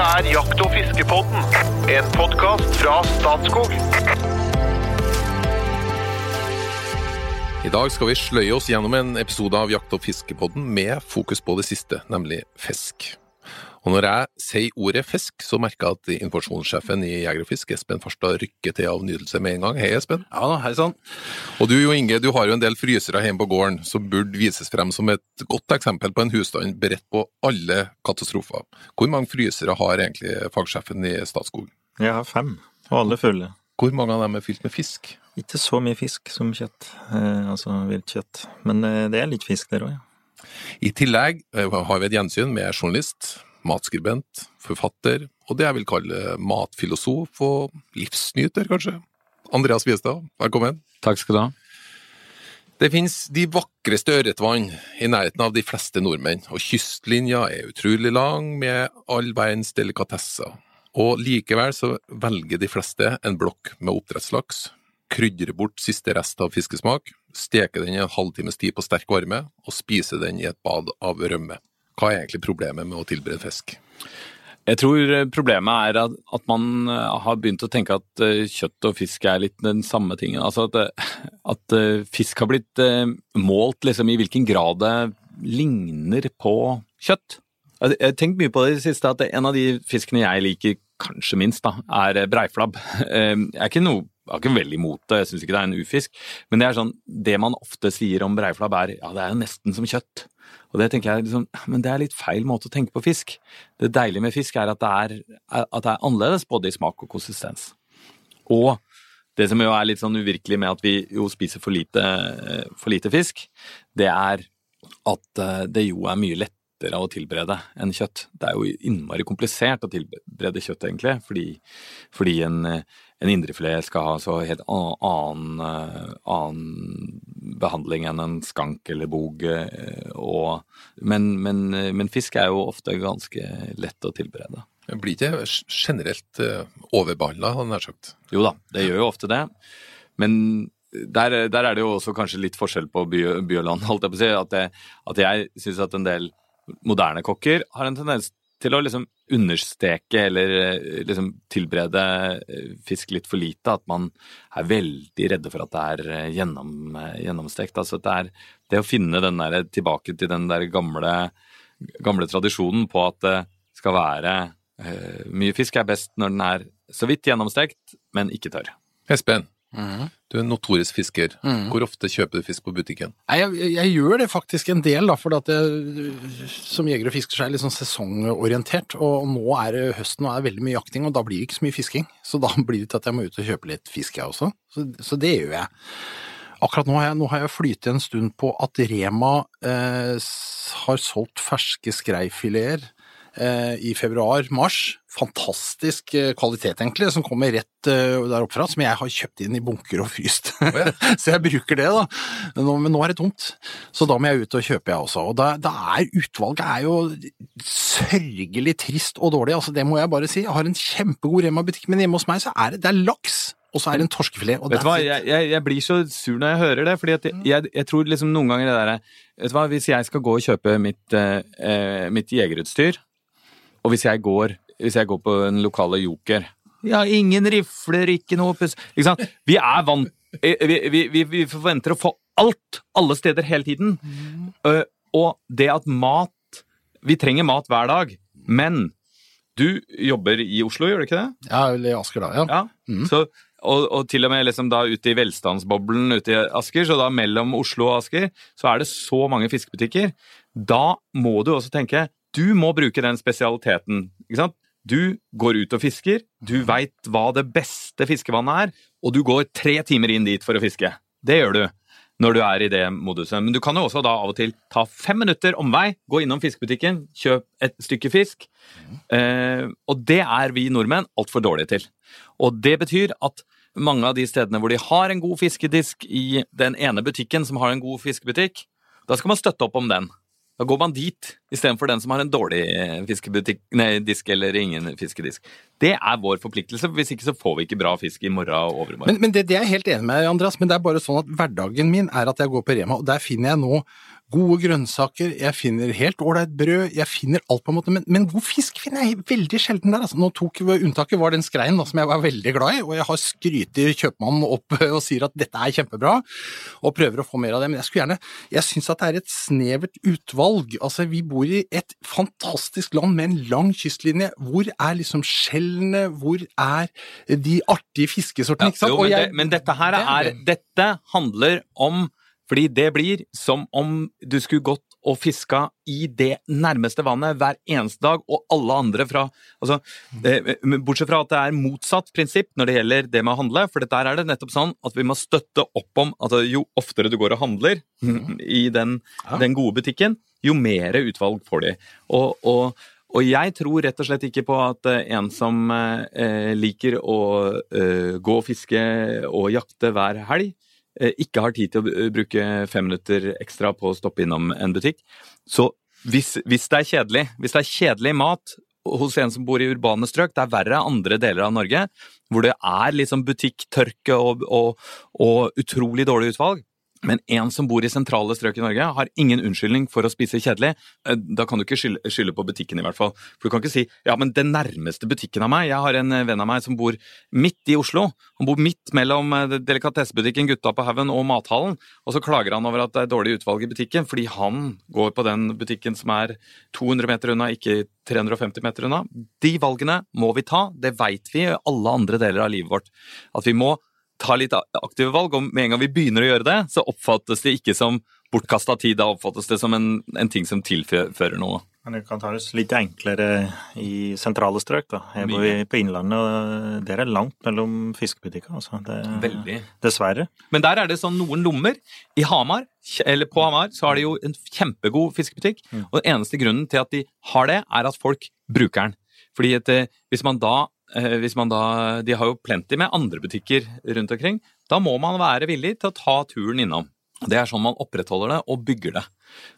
Dette er Jakt- og fiskepodden, en podkast fra Statskog. I dag skal vi sløye oss gjennom en episode av Jakt- og fiskepodden med fokus på det siste, nemlig fisk. Og når jeg sier ordet fisk, så merker jeg at informasjonssjefen i Jeger og Fisk, Espen Farstad, rykker til av nytelse med en gang. Hei, Espen. Ja da, hei sann. Og du Jo Inge, du har jo en del frysere hjemme på gården som burde vises frem som et godt eksempel på en husstand beredt på alle katastrofer. Hvor mange frysere har egentlig fagsjefen i Statskog? Jeg har fem, og alle fulle. Hvor mange av dem er fylt med fisk? Ikke så mye fisk som kjøtt, eh, altså viltkjøtt. Men eh, det er litt fisk der òg, ja. I tillegg eh, har vi et gjensyn med journalist, matskribent, forfatter og det jeg vil kalle matfilosof og livsnyter, kanskje. Andreas Biestad, velkommen. Takk skal du ha. Det finnes de vakreste ørretvann i nærheten av de fleste nordmenn, og kystlinja er utrolig lang med all verdens delikatesser. Og likevel så velger de fleste en blokk med oppdrettslaks, krydrer bort siste rest av fiskesmak, steke den i en halvtimes tid på sterk varme og spise den i et bad av rømme. Hva er egentlig problemet med å tilberede fisk? Jeg tror eh, problemet er at, at, man eh, har begynt å tenke at uh, kjøtt og fisk er litt den samme tingen. Altså at, at fisk har blitt målt liksom, i hvilken grad det ligner på kjøtt. Jeg har tenkt mye på det i det siste at en av de fiskene jeg liker kanskje minst, da, er breiflabb. Jeg er ikke noe har ikke veldig imot det, jeg syns ikke det er en ufisk, men det er sånn, det man ofte sier om breiflabb er ja, det er jo nesten som kjøtt. Og det tenker jeg liksom, men det er litt feil måte å tenke på fisk. Det deilige med fisk er at det er, at det er annerledes både i smak og konsistens. Og det som jo er litt sånn uvirkelig med at vi jo spiser for lite, for lite fisk, det er at eh, det jo er mye lettere å tilberede enn kjøtt. Det er jo innmari komplisert å tilberede kjøtt, egentlig, fordi, fordi en, en indrefilet skal ha så helt annen, annen behandling enn en skank eller bog. Og, men, men, men, fisk er jo ofte ganske lett å tilberede. Blir ikke generelt overbehandla, hadde jeg nær sagt? Jo da, det gjør jo ofte det. Men der, der, er det jo også kanskje litt forskjell på by, by og land, holdt jeg på å si. At, det, at jeg syns at en del moderne kokker har en tendens til å liksom understeke eller liksom tilberede fisk litt for lite. At man er veldig redde for at det er gjennom, gjennomstekt. Altså det er det å finne den der, tilbake til den der gamle, gamle tradisjonen på at det skal være Mye fisk er best når den er så vidt gjennomstekt, men ikke tørr. Espen, mm. du er en notorisk fisker. Mm. Hvor ofte kjøper du fisk på butikken? Jeg, jeg, jeg gjør det faktisk en del, da, for at jeg, som jeger og fisker så er jeg litt sånn sesongorientert. Og nå er det høsten og er veldig mye jakting, og da blir det ikke så mye fisking. Så da blir det til at jeg må ut og kjøpe litt fisk, jeg også. Så, så det gjør jeg. Akkurat nå har jeg, nå har jeg flytet en stund på at Rema eh, har solgt ferske skreifileter eh, i februar-mars. Fantastisk eh, kvalitet, egentlig, som kommer rett eh, der oppe fra, som jeg har kjøpt inn i bunker og fryst. så jeg bruker det, da. Nå, men nå er det tomt, så da må jeg ut og kjøpe, jeg også. Og da, da er utvalget er jo sørgelig trist og dårlig, altså det må jeg bare si. Jeg har en kjempegod Rema-butikk, men hjemme hos meg så er det, det er laks og så er det en torskefilet. vet du hva, jeg, jeg, jeg, blir så sur når jeg hører det, fordi jeg, jeg, jeg, tror liksom noen ganger det derre Vet du hva, hvis jeg skal gå og kjøpe mitt, eh, mitt jegerutstyr, og hvis jeg går, hvis jeg går på den lokale Joker Ja, ingen rifler, ikke noe puss Ikke sant? Vi er vant vi, vi, vi, vi, forventer å få alt alle steder hele tiden. Mm. Uh, og det at mat Vi trenger mat hver dag, men du jobber i Oslo, gjør du ikke det? Ja, eller i Asker, da. ja. ja. Mm. Så og, og, til og med liksom da ute i velstandsboblen ute i Asker, så da mellom Oslo og Asker, så er det så mange fiskebutikker. Da må du også tenke du må bruke den spesialiteten. ikke sant? Du går ut og fisker, du veit hva det beste fiskevannet er, og du går tre timer inn dit for å fiske. Det gjør du når du er i det moduset. Men du kan jo også da av og til ta fem minutter omvei, gå innom fiskebutikken, kjøp et stykke fisk. Eh, og det er vi nordmenn altfor dårlige til. Og det betyr at mange av de stedene hvor de har en god fiskedisk i den ene butikken som har en god fiskebutikk, da skal man støtte opp om den. Da går man dit istedenfor den som har en dårlig fiskebutikk, nei, disk eller ingen fiskedisk. Det er vår forpliktelse, hvis ikke så får vi ikke bra fisk i morgen og overmorgen. Men, men det, det, er jeg helt enig med, Andreas, men det er bare sånn at hverdagen min er at jeg går på Rema, og der finner jeg nå gode grønnsaker, jeg finner helt ålreit brød, jeg finner alt på en måte, men, men god fisk finner jeg veldig sjelden der. Altså, nå tok Unntaket var den skreien da, som jeg var veldig glad i, og jeg har skrytt kjøpmannen opp og sier at dette er kjempebra, og prøver å få mer av det. Men jeg skulle gjerne Jeg syns at det er et snevert utvalg. Altså, vi bor i et fantastisk land med en lang kystlinje. Hvor er liksom skjellene, hvor er de artige fiskesortene, ikke sant? Jo, men, Og jeg- det, men dette her det er er, Dette handler om Fordi det blir som om du skulle gått og fiska i det nærmeste vannet hver eneste dag, og alle andre fra altså, eh, Bortsett fra at det er motsatt prinsipp når det gjelder det med å handle. For der er det nettopp sånn at vi må støtte opp om at jo oftere du går og handler i den, den gode butikken, jo mer utvalg får de. Og, og og jeg tror rett og slett ikke på at eh, en som eh, liker å eh, gå og fiske og jakte hver helg, eh, ikke har tid til å bruke fem minutter ekstra på å stoppe innom en butikk. Så hvis, hvis det er kjedelig, hvis det er kjedelig mat hos en som bor i urbane strøk, det er verre andre deler av Norge, hvor det er liksom butikktørke og, og, og utrolig dårlig utvalg, men en som bor i sentrale strøk i Norge, har ingen unnskyldning for å spise kjedelig. Eh, Da kan du ikke skylde, på butikken, i hvert fall. For du kan ikke si ja, men den nærmeste butikken av meg Jeg har en eh, venn av meg som bor midt i Oslo. Han bor midt mellom eh, delikatessebutikken Gutta på haugen og mathallen. Og så klager han over at det er dårlig utvalg i butikken, fordi han går på den butikken som er 200 meter unna, ikke 350 meter unna. De valgene må vi ta. Det veit vi i alle andre deler av livet vårt. At vi må ta litt aktive valg, og med en gang vi begynner å gjøre det, så oppfattes det ikke som bortkasta tid, da oppfattes det som en, en ting som tilfører noe. Men det kan tas litt enklere i sentrale strøk. da. Jeg bor på Innlandet, og der er langt mellom fiskebutikker. altså. Det, Veldig. Dessverre. Men der er det sånn noen lommer. I Hamar, eller på Hamar, så har de jo en kjempegod fiskebutikk. Og den eneste grunnen til at de har det, er at folk bruker den. Fordi at, eh, hvis man da hvis man da, De har jo plenty med andre butikker rundt omkring. Da må man være villig til å ta turen innom. Det er sånn man opprettholder det og bygger det.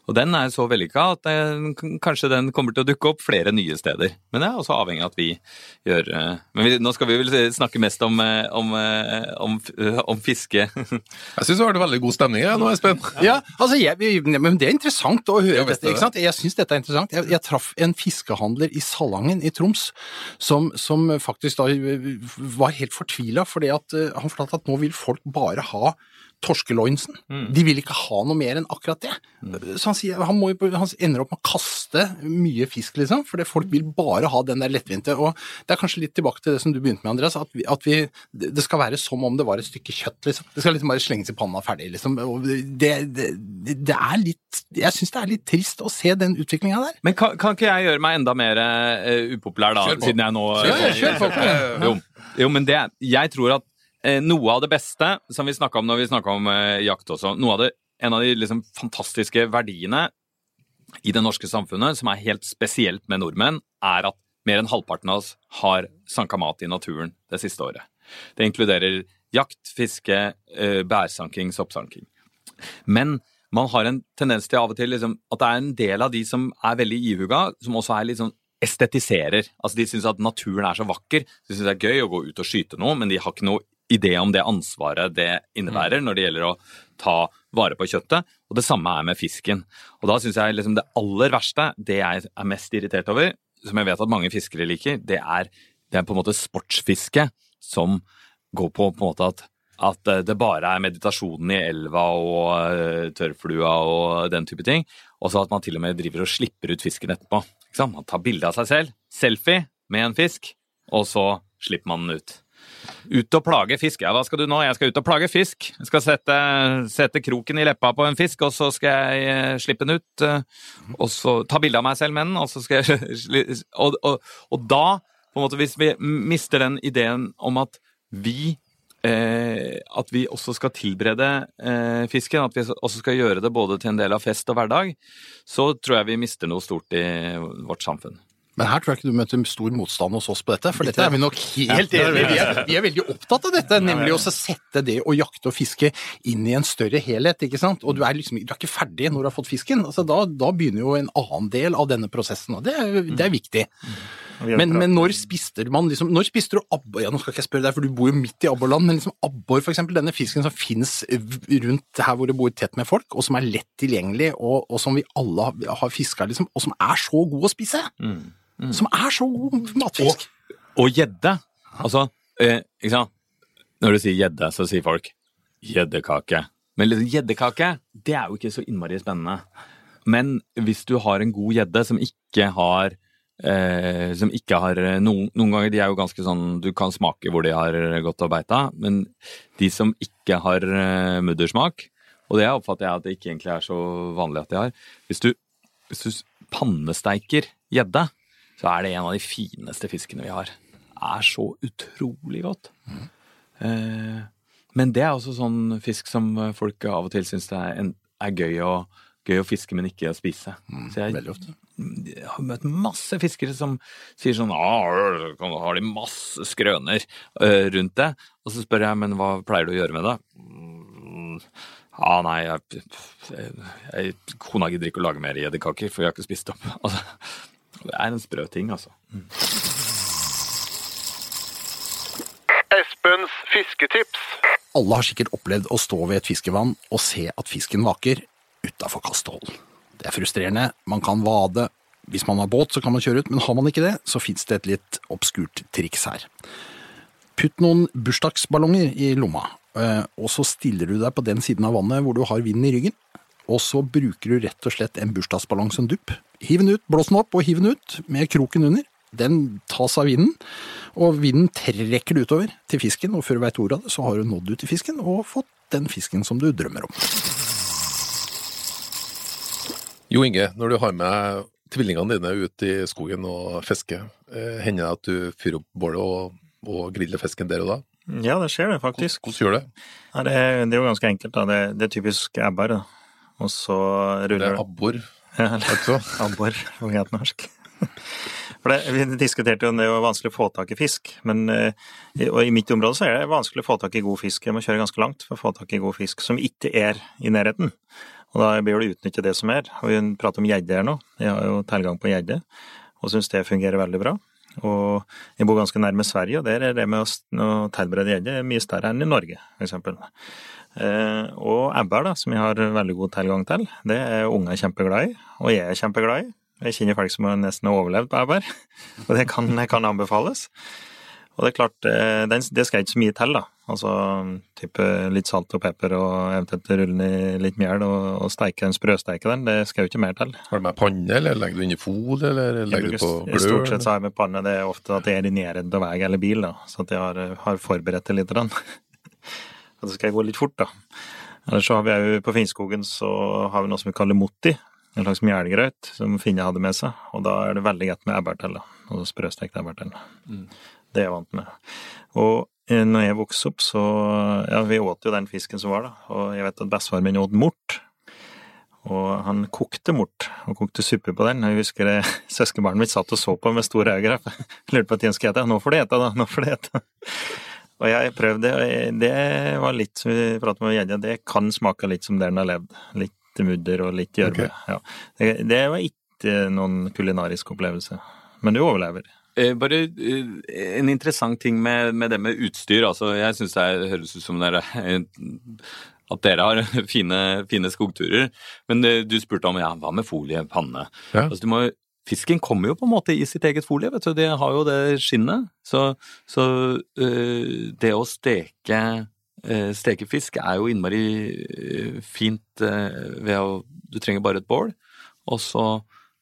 Og den er så vellykka at det, kanskje den kommer til å dukke opp flere nye steder. Men det er også avhengig av at vi gjør eh, Men vi, nå skal vi vel snakke mest om, eh, om, eh, om, om fiske. Jeg syns du har det veldig god stemning her nå, Espen. Ja, altså jeg, men Det er interessant å høre Jeg dette. ikke sant? Jeg syns dette er interessant. Jeg, jeg traff en fiskehandler i Salangen i Troms som, som faktisk da var helt fortvila fordi at han fortalte at nå vil folk bare ha torskeloinsen. De vil ikke ha noe mer enn akkurat det. Så han, sier, han, må, han ender opp med å kaste mye fisk, liksom, fordi folk vil bare ha den der lettvinte. Og det er kanskje litt tilbake til det som du begynte med, Andreas, at, vi, at vi, det skal være som om det var et stykke kjøtt, liksom. Det skal liksom bare slenges i panna ferdig, liksom. Og det, det, det er litt Jeg syns det er litt trist å se den utviklinga der. Men kan, kan ikke jeg gjøre meg enda mer uh, upopulær, da? Siden jeg nå kjør på. Jo, jo men det Jeg tror at noe av det beste, som vi snakka om når vi snakka om eh, jakt også noe av det, En av de liksom, fantastiske verdiene i det norske samfunnet, som er helt spesielt med nordmenn, er at mer enn halvparten av oss har sanka mat i naturen det siste året. Det inkluderer jakt, fiske, eh, bærsanking, soppsanking. Men man har en tendens til av og til liksom, at det er en del av de som er veldig ihuga, som også er litt sånn estetiserer. Altså De syns at naturen er så vakker. De syns det er gøy å gå ut og skyte noe, men de har ikke noe idé om det ansvaret det innebærer når det gjelder å ta vare på kjøttet. Og det samme er med fisken. Og da syns jeg liksom det aller verste, det jeg er mest irritert over, som jeg vet at mange fiskere liker, det er, det er på en måte sportsfiske som går på på en måte at at eh, det bare er meditasjonen i elva og eh, tørrflua og den type ting. Og så at man til og med driver og slipper ut fisken etterpå. Man tar bilde av seg selv, selfie med en fisk, og så slipper man den ut. Ut og plage fisk. Ja, hva skal du nå? Jeg skal ut og plage fisk. Jeg skal sette, sette kroken i leppa på en fisk, og så skal jeg eh, slippe den ut. eh, Og så ta bilde av meg selv med den, og så skal jeg og, og, og da, på en måte, hvis vi mister den ideen om at vi eh, at vi også skal tilberede eh, fisken, at vi også skal gjøre det både til en del av fest og hverdag, så tror jeg vi mister noe stort i vårt samfunn. Men her tror jeg ikke du møter stor motstand hos oss på dette, for dette er vi nok helt enige vi, er- vi er veldig opptatt av dette, nemlig å sette det å jakte og fiske inn i en større helhet, ikke sant. Og du er liksom du er ikke ferdig når du har fått fisken. Altså, da, da begynner jo en annen del av denne prosessen, og det er, det er viktig. Har Men, men når spiste man liksom Når spiste du abbor? Ja, nå skal ikke jeg spørre deg, for du bor jo midt i abborland, men liksom abbor, eksempel, denne fisken som fins rundt her hvor det bor tett med folk, og som er lett tilgjengelig, og, og som vi alle har, har fiska, liksom, og som er så god å spise. Som er så god matfisk. Og gjedde. Altså, eh, ikke sant. Når du sier gjedde, så sier folk gjeddekake. Men liksom gjeddekake, det er jo ikke så innmari spennende. Men hvis du har en god gjedde som ikke har eh, som ikke har noen, noen ganger de er jo ganske sånn Du kan smake hvor de har gått og beita, men de som ikke har eh, muddersmak, og det oppfatter jeg at det ikke egentlig er så vanlig at de har Hvis du, hvis du pannesteiker gjedde, så er det en av de fineste fiskene vi har. Det er så utrolig godt. Eh, men det er også sånn fisk som folk av og til syns det er, en, er gøy, å, gøy å fiske, men ikke å spise. så jeg, Veldig ofte. jeg har møtt masse fiskere som sier sånn ah, Har de masse skrøner uh, rundt det? Og så spør jeg, men hva pleier du å gjøre med det? Mm, Ja, nei, jeg, jeg, jeg, kona gidder ikke å lage mer edderkaker, for jeg har ikke spist opp. Altså, det er en sprø ting, altså. Espens fisketips. Alle har sikkert opplevd å stå ved et fiskevann og se at fisken vaker utafor kastehold. Det er frustrerende, man kan vade. Hvis man har båt, så kan man kjøre ut, men har man ikke det, så fins det et litt obskurt triks her. Putt noen bursdagsballonger i lomma, eh, og så stiller du deg på den siden av vannet hvor du har vinden i ryggen. Og så bruker du rett og slett en bursdagsballong som dupp. Hiv den ut, blås den opp og hiv den ut med kroken under. Den tas av vinden, og vinden trekker det utover til fisken, og før du veit ordet av det, så har du nådd ut til fisken og fått den fisken som du drømmer om. Jo Inge, når du har med tvillingene dine ut i skogen og fisker, eh, hender det at du fyrer opp bålet og, og griller fisken der og da? Ja, det skjer det faktisk. Hvordan gjør det? Ja, det, er, det er jo ganske enkelt. da. Det, det er typisk ebber. Og så ruller Det er abbor. Abbor, på norsk. For det, Vi diskuterte jo om det var vanskelig å få tak i fisk. Men, eh, og i mitt område så er det vanskelig å få tak i god fisk. Jeg må kjøre ganske langt for å få tak i god fisk som ikke er i nærheten. Og da blir det å utnytte det som er. Og vi prater om gjedde her nå. Jeg har jo tilgang på gjedde, og syns det fungerer veldig bra. Og jeg bor ganske nærme Sverige, og der er det med å tilberede gjedde mye større enn i Norge, f.eks. Eh, og ebber, da, som jeg har veldig god tilgang til, det er unger kjempeglad i, og jeg er kjempeglad i. Jeg kjenner folk som har nesten overlevd på ebber, og det kan, kan anbefales. Og det er klart, eh, det skal ikke så mye til, da. Altså type litt salt og pepper og eventuelt rulle den i litt mjøl og, og steike den, sprøsteike den. Det skal jo ikke mer til. Har du med panne, eller legger du inn i folie, eller legger du på glør? stort sett så har jeg med panne. Det er ofte at jeg er i nærheten av vei eller bil, da. Så at jeg har, har forberedt det litt. grann. Og så skal jeg gå litt fort, da. Ellers så har vi på Finnskogen så har vi noe som vi kaller motti. En slags mjelgrøt som Finne hadde med seg. Og da er det veldig godt med ebber til. da. Og sprøstekt ebber Mm. Det er jeg vant med. Og eh, når jeg vokste opp, så Ja, vi åt jo den fisken som var, da. Og jeg vet at bestefaren min åt mort. Og han kokte mort, og kokte suppe på den. Jeg husker det, søskenbarnet mitt satt og så på med store øyne. Lurte på at jeg skulle ete. Nå får du ete, da! Nå får du ete! Og jeg prøvde, og det var litt som vi pratet med gjedde, det kan smake litt som der den har levd. Litt mudder og litt gjørme. Okay. Ja. Det, det var ikke noen kulinarisk opplevelse. Men du overlever. Eh, bare eh, en interessant ting med, med det med utstyr. Altså, jeg syns det er- høres ut som dere eh, at dere har fine, fine skogturer. Men eh, du spurte om ja, hva med folie, panne? Ja. Altså, du må, fisken kommer jo på en måte i sitt eget folie, vet du. De har jo det skinnet. Så, så eh, det å steke eh, steke fisk er jo innmari eh, fint eh, ved å Du trenger bare et bål, og så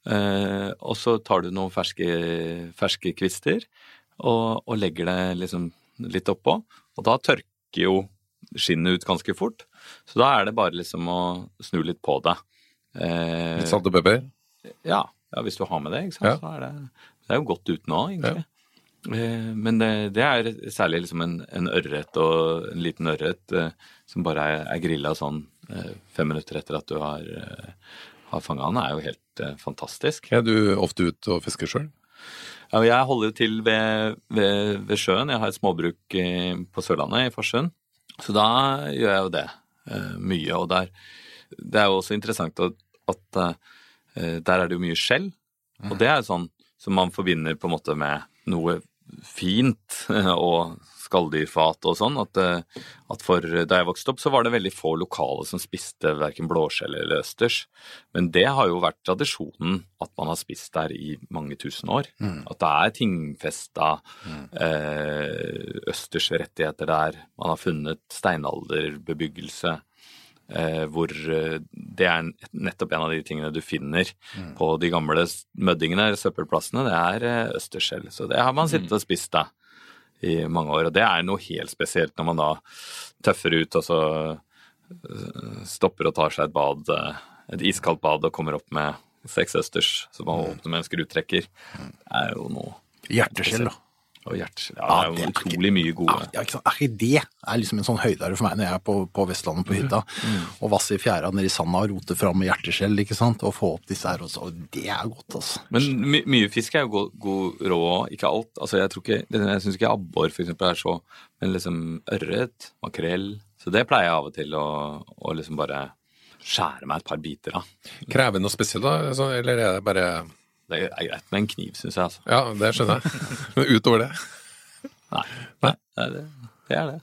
Eh, og så tar du noen ferske, ferske kvister og, og legger det liksom litt oppå. Og da tørker jo skinnet ut ganske fort. Så da er det bare liksom å snu litt på det. Eh, Litt salt og pepper? ja, ja, hvis du har med det, ikke sant. Så er det, det er jo godt uten òg, egentlig. Eh, men det, det er særlig liksom en, en ørret og en liten ørret eh, som bare er, er grilla sånn eh, fem minutter etter at du har, eh, har fanga den, er jo helt fantastisk. Er du ofte ute og fisker sjøl? Ja, jeg holder jo til ved, ved, ved sjøen. Jeg har et småbruk på Sørlandet, i Farsund. Så da gjør jeg jo det mye. Og der, det er jo også interessant at, at der er det jo mye skjell. Og det er jo sånn som man forbinder på en måte med noe fint og skalldyrfat og sånn. At, eh, at for da jeg vokste opp, så var det veldig få lokale som spiste verken blåskjell eller østers. Men det har jo vært tradisjonen at man har spist der i mange tusen år. At det er tingfesta eh, østersrettigheter der. Man har funnet steinalderbebyggelse. Eh, hvor eh, det er nettopp en av de tingene du finner på de gamle møddingene, søppelplassene, det er eh, østersskjell. Så det har man sittet og spist da i mange år. Og det er noe helt spesielt når man da tøffer ut og så stopper og tar seg et bad, et iskaldt bad og kommer opp med seks østers som man åpner med en skrutrekker. Det er jo noe Hjerteskjell, da. Og hjerteskjell. Ja, det er det jo er utrolig mye gode Ja, ikke sant? Er ikke det er liksom en sånn høydare for meg når jeg er på, på Vestlandet på hytta og vasser i fjæra nede i sanda og roter fram med hjerteskjell, ikke sant, og få opp disse her også. Og det er godt, altså. Men my mye fisk er jo god, god rå, ikke alt. Altså, jeg tror ikke, jeg syns ikke abbor for eksempel er så Men liksom ørret, makrell Så det pleier jeg av og til å, å liksom bare skjære meg et par biter av. Krever noe spesielt, da? Altså, Eller er det bare Det er greit med en kniv, syns jeg, altså. Ja, det skjønner jeg. Men utover det, Nei. Nei det, er det, det er det.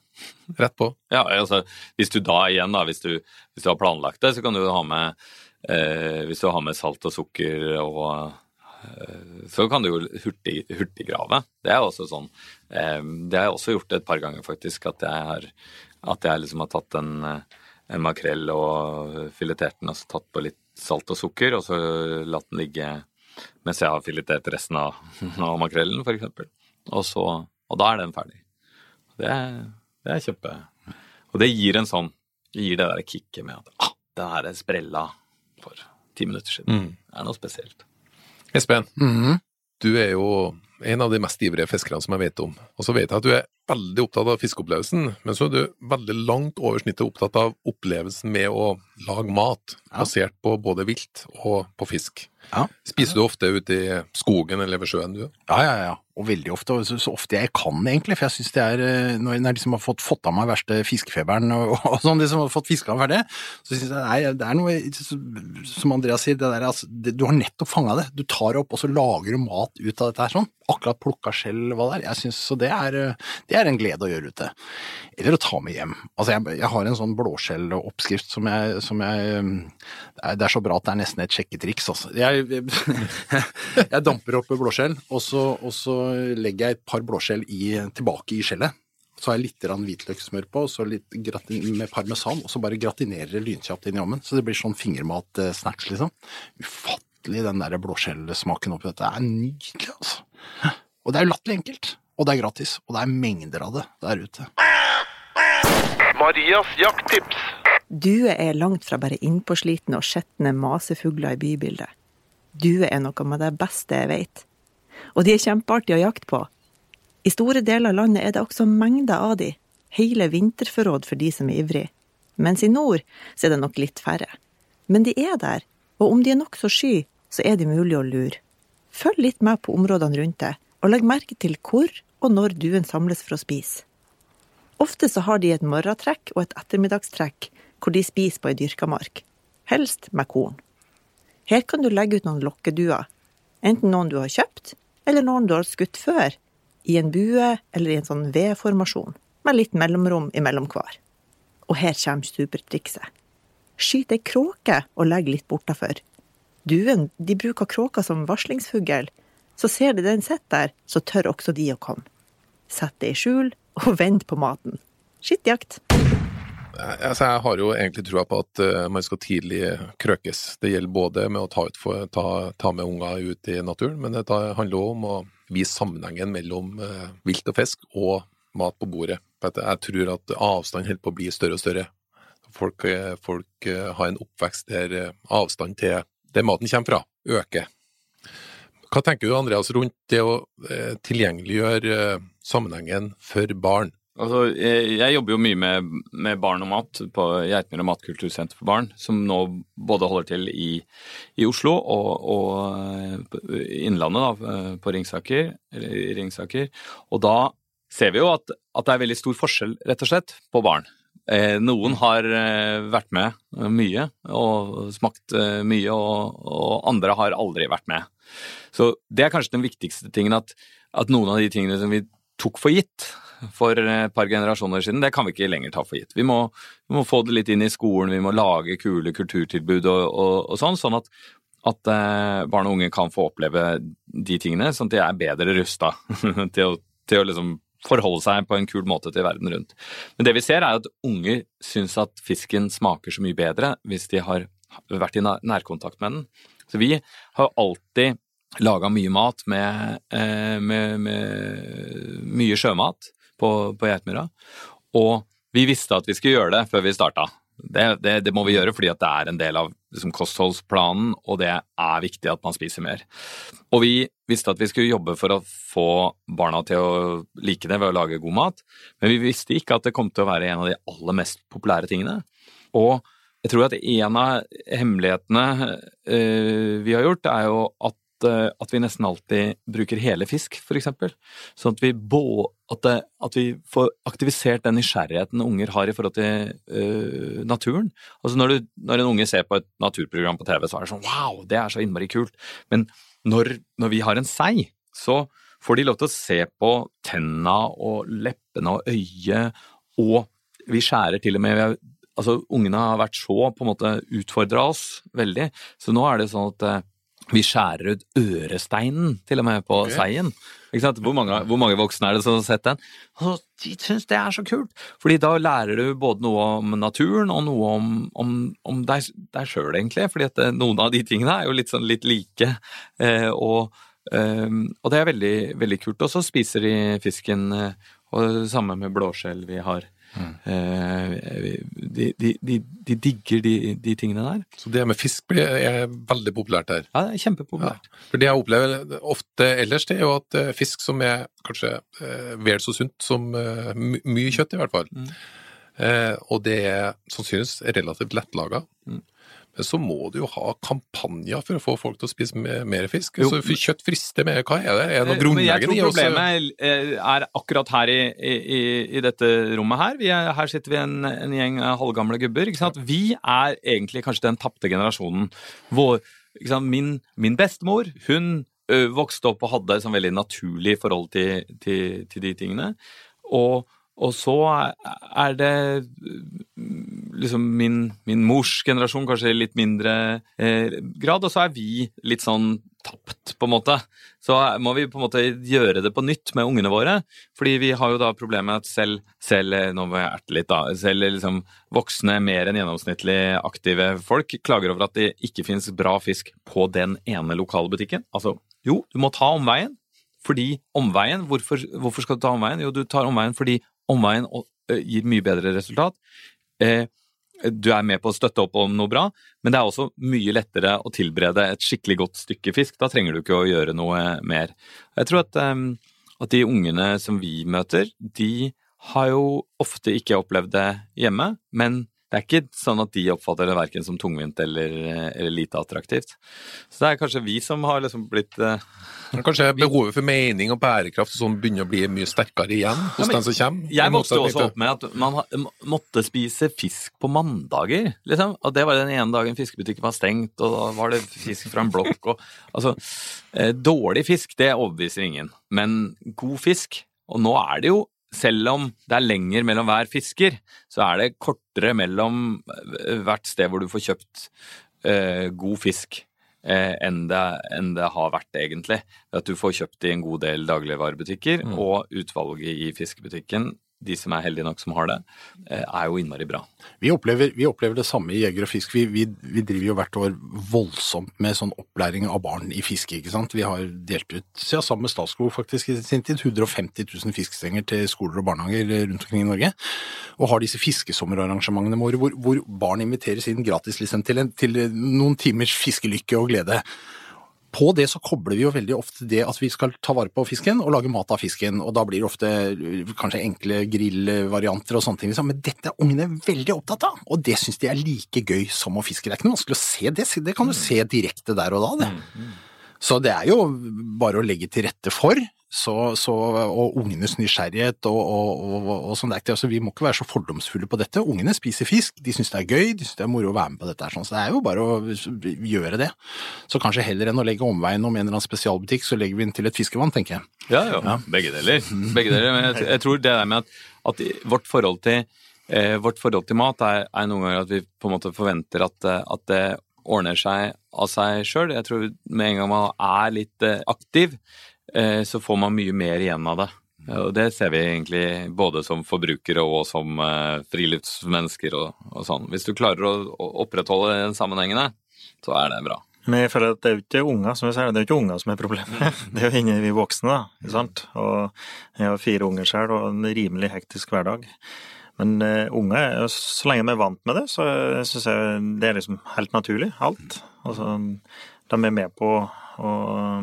rett på. Ja, altså, hvis du da igjen, da, hvis du, hvis du har planlagt det, så kan du ha med eh, Hvis du har med salt og sukker og eh, Så kan du jo hurtig, hurtiggrave. Det er også sånn eh, Det har jeg også gjort et par ganger, faktisk, at jeg har, at jeg liksom har tatt en, eh, en makrell og filetert den, og så tatt på litt salt og sukker, og så latt den ligge mens jeg har filetert resten av, av makrellen, eksempel. Og, så, og da er den ferdig. Det det er kjempe... Og det gir en sånn Det gir det der kicket med at ah, den her sprella for ti minutter siden. Det er noe spesielt. Espen, Mhm. du er jo en av de mest ivrige fiskerne som jeg vet om. Og så vet jeg at du er veldig opptatt av fiskeopplevelsen, men så er du veldig langt over snittet opptatt av opplevelsen med å lage mat basert på både vilt og på fisk. Ja. Spiser du ofte ute i skogen eller ved sjøen, du? Ja, ja, ja. Og veldig ofte, så, så ofte jeg kan egentlig, for jeg syns det er eh, Når jeg liksom har fått, fått av meg verste fiskefeberen og, og sånn, liksom har fått fiska ferdig, så syns jeg det er, det er noe Som Andreas sier, det der, altså, det, du har nettopp fanga det. Du tar det opp, og så lager du mat ut av dette her sånn. Akkurat plukka skjell, hva det er. Jeg synes, så det er, eh, det er en glede å gjøre ute. Eller å ta med hjem. Altså, jeg, jeg har en sånn blåskjelloppskrift som jeg, som jeg eh, det er- så bra at det er nesten et sjekketriks, altså. Jeg, jeg damper opp blåskjell, og så, og så legger jeg et par blåskjell i, tilbake i skjellet. Så har jeg litt hvitløkssmør på, og så litt med parmesan, og så bare gratinerer det lynkjapt inn i ovnen. Så det blir sånn fingermat-snacks, liksom. Ufattelig den der blåskjellsmaken oppi dette. Det er nydelig, altså. Og det er jo latterlig enkelt. Og det er gratis. Og det er mengder av det der ute. Marias jakttips. Due er langt fra bare innpåslitne og skjetne masefugler i bybildet. Due er noe med det beste jeg vet. Og de er kjempeartige å jakte på. I store deler av landet er det også mengder av de, hele vinterforråd for de som er ivrig. Mens i nord så er det nok litt færre. Men de er der, og om de er nokså sky, så er de mulig å lure. Følg litt med på områdene rundt deg, og legg merke til hvor og når duen samles for å spise. Ofte så har de et morgentrekk og et ettermiddagstrekk hvor de spiser på ei dyrka mark, helst med korn. Her kan du legge ut noen lokkeduer, enten noen du har kjøpt, eller noen du har skutt før, i en bue eller i en sånn V-formasjon, med litt mellomrom imellom hver. Og her kommer supertrikset. Skyt ei kråke og legg litt bortafor. Duen de bruker kråka som varslingsfugl, så ser de den sitter der, så tør også de å komme. Sett det i skjul, og vent på maten. Skittjakt. Altså, jeg har jo egentlig trua på at eh, man skal tidlig krøkes. Det gjelder både med å ta, ut ta, ta med unger ut i naturen, men det handler også om å vise sammenhengen mellom eh, vilt og fisk og mat på bordet. Jeg tror at avstanden holder på å bli større og større. Folk, eh, folk har en oppvekst der avstanden avstand til der maten kommer fra, øker. Hva tenker du Andreas rundt det å eh, tilgjengeliggjøre eh, sammenhengen for barn? Altså, jeg, jeg jobber jo mye med, med barn og mat på Geitmyr og matkultursenter for barn, som nå både holder til i, i Oslo og, og eh, Innlandet, da, på Ringsaker, Ringsaker. Og da ser vi jo at, at det er veldig stor forskjell, rett og slett, på barn. Eh, noen har eh, vært med mye og smakt eh, mye, og, andre har aldri vært med. Så det er kanskje den viktigste tingen, at, at, noen av de tingene som vi tok for gitt for et par generasjoner siden, det kan vi ikke lenger ta for gitt. Vi må, vi må få det litt inn i skolen, vi må lage kule kulturtilbud og, og, og sånn, sånn at, at barn og unge kan få oppleve de tingene, sånn at de er bedre rusta til å, til å liksom forholde seg på en kul måte til verden rundt. Men det vi ser er at unger syns at fisken smaker så mye bedre hvis de har vært i nærkontakt med den. Så vi har alltid laga mye mat med, eh, med, med mye sjømat på, på Geitmyra. Og vi visste at vi skulle gjøre det før vi starta. Det, det, det, må vi gjøre fordi det er en del av liksom, kostholdsplanen, og det er viktig at man spiser mer. Og vi visste at vi skulle jobbe for å få barna til å like det ved å lage god mat, men vi visste ikke at det kom til å være en av de aller mest populære tingene. Og jeg tror at en av hemmelighetene uh, vi har gjort, er jo at at vi nesten alltid bruker hele fisk, for eksempel. Sånn at vi, bo, at, at vi, får aktivisert den nysgjerrigheten unger har i forhold til uh, naturen. Altså når, du, når, en unge ser på et naturprogram på TV, så er det sånn wow, det er så innmari kult. Men når, når vi har en sei, så får de lov til å se på tenna og leppene og øyet, og vi skjærer til og med Altså, ungene har vært så på en måte utfordra oss veldig, så nå er det sånn at eh, vi skjærer ut øresteinen til og med på okay. seien. Hvor mange, hvor, mange, voksne er det som har sett den? Og de syns det er så kult! Fordi da lærer du både noe om naturen og noe om, om, om deg, deg sjøl, egentlig. Fordi at eh, noen av de tingene er jo litt, sånn, litt like. Eh, og, eh, og, det er veldig, veldig kult. Og så spiser de fisken, eh, og det samme med blåskjell vi har. Mm. De, de, de, de, digger de, tingene der. Så det med fisk er veldig populært her? Ja, det er kjempepopulært. Ja. For Det jeg opplever ofte ellers, det er jo at eh, fisk som er kanskje eh, vel så sunt som mye kjøtt, i hvert fall. Mm. Eh, og det er sannsynligvis relativt lettlaga. Mm så må du jo ha kampanjer for å få folk til å spise mer fisk. Jo, så Kjøtt frister mer, hva er det? Er det noe grunnleggende i Jeg tror problemet eh, er akkurat her i, i, i dette rommet her. Er, her sitter vi en, en gjeng halvgamle gubber. Vi er egentlig kanskje den tapte generasjonen. Hvor, min, min bestemor hun vokste opp og hadde et sånn veldig naturlig forhold til, til, til de tingene. Og og så er det liksom min, min mors generasjon, kanskje i litt mindre eh, grad, og så er vi litt sånn tapt, på en måte. Så må vi på en måte gjøre det på nytt med ungene våre. Fordi vi har jo da problemet at selv, selv eh, nå må jeg erte litt da, selv liksom voksne, mer enn gjennomsnittlig aktive folk klager over at det ikke finnes bra fisk på den ene lokale butikken. Altså, jo, du må ta omveien. Fordi omveien, hvorfor, hvorfor skal du ta omveien? Jo, du tar omveien fordi omveien gir mye bedre resultat. Eh, du er med på å støtte opp om noe bra, men det er også mye lettere å tilberede et skikkelig godt stykke fisk. Da trenger du ikke å gjøre noe mer. Jeg tror at, at de ungene som vi møter, de har jo ofte ikke opplevd det hjemme, men det er ikke sånn at de oppfatter det verken som tungvint eller, eller, lite attraktivt. Så det er kanskje vi som har liksom blitt uh, Kanskje behovet for mening og bærekraft som begynner å bli mye sterkere igjen hos ja, den som kommer? Jeg vokste også opp med at man måtte spise fisk på mandager, liksom. Og det var den ene dagen fiskebutikken var stengt, og da var det fisk fra en blokk og Altså, eh, dårlig fisk, det overbeviser ingen. Men god fisk Og nå er det jo selv om det er lenger mellom hver fisker, så er det kortere mellom eh, hvert sted hvor du får kjøpt eh, god fisk. Eh, enn, det, enn, det, har vært, egentlig. At du får kjøpt i en god del dagligvarebutikker, mm. og utvalget i fiskebutikken de som er heldige nok som har det, eh, er jo innmari bra. Vi opplever, vi opplever det samme i Jeger og Fisk. Vi, vi, vi, driver jo hvert år voldsomt med sånn opplæring av barn i fiske. ikke sant? Vi har delt ut, ja, sammen med Statskog faktisk, i sin tid 150 000 fiskestenger til skoler og barnehager rundt omkring i Norge. Og har disse fiskesommerarrangementene våre hvor, hvor barn inviteres inn gratis liksom, til, en, til noen timers fiskelykke og glede. På det så kobler vi jo veldig ofte det at vi skal ta vare på fisken og lage mat av fisken, og da blir det ofte øh, kanskje enkle grillvarianter og sånne ting. Liksom. Men dette er ungene veldig opptatt av, og det syns de er like gøy som å fiske. Det er ikke noe vanskelig å se det, det kan du se direkte der og da, det. Så det er jo bare å legge til rette for. så, så, og ungenes nysgjerrighet og, og, og, og sånn. Er det. Altså, vi må ikke være så fordomsfulle på dette. Ungene spiser fisk, de syns det er gøy, de syns det er moro å være med på dette. Sånn. Så det er jo bare å gjøre det. Så kanskje heller enn å legge omveien om en eller annen spesialbutikk, så legger vi den til et fiskevann, tenker jeg. Ja, ja. Ja. Begge deler. Begge deler. Men jeg, jeg tror det der med at, at vårt forhold til eh, vårt forhold til mat er, er noen ganger at vi på en måte forventer at, at det ordner seg av seg sjøl. Jeg tror med en gang man er litt eh, aktiv, eh, så får man mye mer igjen av det. Eh, Og det ser vi egentlig både som forbrukere og som eh, friluftsmennesker og, og sånn. Hvis du klarer å, å opprettholde den sammenhengene, så er det bra. Men jeg føler at det er jo ikke unger som jeg sier, det er jo ikke unger som er problemet. Det er jo inni vi voksne, da. sant? Og jeg har fire unger selv og en rimelig hektisk hverdag. Men uh, unger, er så lenge de er vant med det, så syns jeg det er liksom helt naturlig, alt. Altså, de er med på å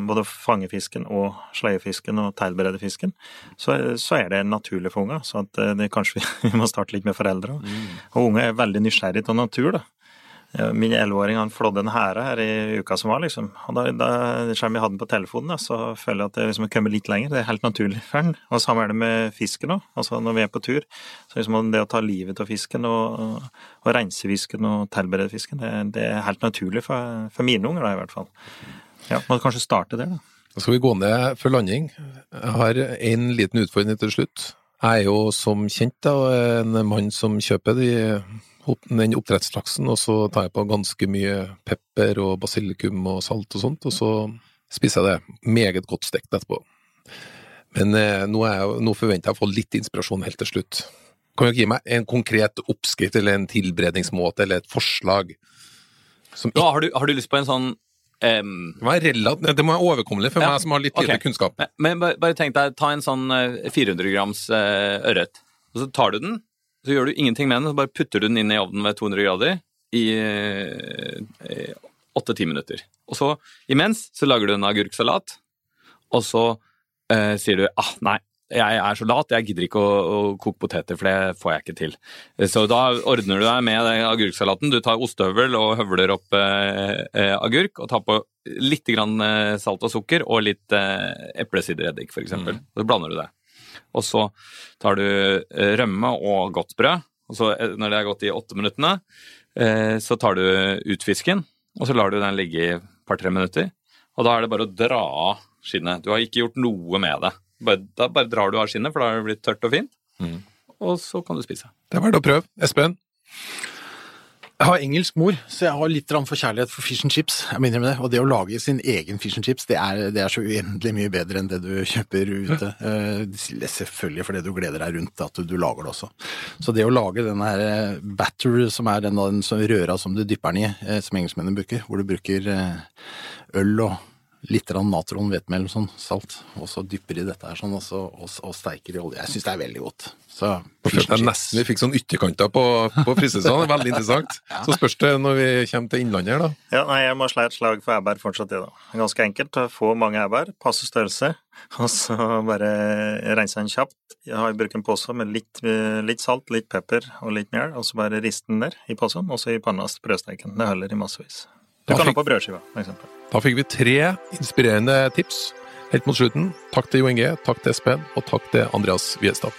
både fange fisken og sleie fisken og tilberede fisken. Så, så er det naturlig for unger. Så at eh, det kanskje vi, vi må starte litt med foreldre. også. Og unge er veldig nysgjerrige av natur, da. Min elleveåring flådde en hære her i uka som var, liksom. Og da, da selv jeg hadde den på telefonen, så føler jeg at jeg liksom har kommet litt lenger. Det er helt naturlig for den. Og samme er det med fisken òg. Altså når vi er på tur. Så liksom det å ta livet av fisken og, og rense fisken og tilberede fisken, det, det er helt naturlig for, for mine unger, da, i hvert fall. Ja, Må kanskje starte der, da. Da skal vi gå ned for landing. Jeg har en liten utfordring til slutt. Jeg er jo som kjent da, en mann som kjøper de, den oppdrettslaksen, og så tar jeg på ganske mye pepper og basilikum og salt og sånt, og så spiser jeg det meget godt stekt etterpå. Men eh, nå, jeg, nå forventer jeg å få litt inspirasjon helt til slutt. Kan du ikke gi meg en konkret oppskrift eller en tilberedningsmåte eller et forslag? Som Ja, har, du, har du lyst på en sånn um... Det må relativt- det må være overkommelig for Ja, meg som har litt lite okay. kunnskap. Men- Men bare, bare tenk deg, ta en sånn eh, 400 grams eh, ørret, og så tar du den, så gjør du ingenting med den, så bare putter du den inn i ovnen ved 200 grader i åtte-ti minutter. Og så imens så lager du en agurksalat, og så eh, sier du ah, nei, jeg er så lat, jeg gidder ikke å, å koke poteter, for det får jeg ikke til. Så da ordner du deg med agurksalaten. Du tar ostehøvel og høvler opp eh, eh, agurk, og tar på litt grann, eh, salt og sukker og litt eh, eplesidereddik, f.eks. eksempel. Så blander du det. Og så tar du eh, rømme og godt brød, og så eh, når det er gått i åtte minuttene, eh, så tar du ut fisken, og så lar du den ligge i et par-tre minutter. Og da er det bare å dra av skinnet. Du har ikke gjort noe med det. Bare, da bare drar du av skinnet, for da har det blitt tørt og fint. Og så kan du spise. Det er verdt å prøve. Espen? Jeg har engelsk mor, så jeg har litt for forkjærlighet for fish and chips. Jeg minner med det. Og det å lage sin egen fish and chips, det er, det er så uendelig mye bedre enn det du kjøper ute. Eh, Selvfølgelig fordi du gleder deg rundt at du, du lager det også. Så det å lage den her eh, batter, som er den, den røra som du dypper den i, eh, som engelskmennene bruker, hvor du bruker øl og litt natron, hvetemel, sånn, salt, og så dypper i dette her sånn, og, så, og, og steiker i olje. Jeg syns det er veldig godt. Så jeg nesten vi fikk sånn ytterkanter på, på fristelsene. Veldig interessant. Så spørs det når vi kommer til Innlandet her, da. Ja, nei, jeg må slå et slag for ærbær fortsatt, det, da. Ganske enkelt. Få mange ærbær, passe størrelse, og så bare rense den kjapt. Jeg har brukt en pose med litt, litt salt, litt pepper og litt mel, og så bare riste den der i posen, og så i panna brødsteken. Det holder i massevis. Du kan ha på brødskiva, for eksempel. Da fikk vi tre inspirerende tips helt mot slutten. Takk til Jo Inge, takk til Espen, og takk til Andreas Viestad.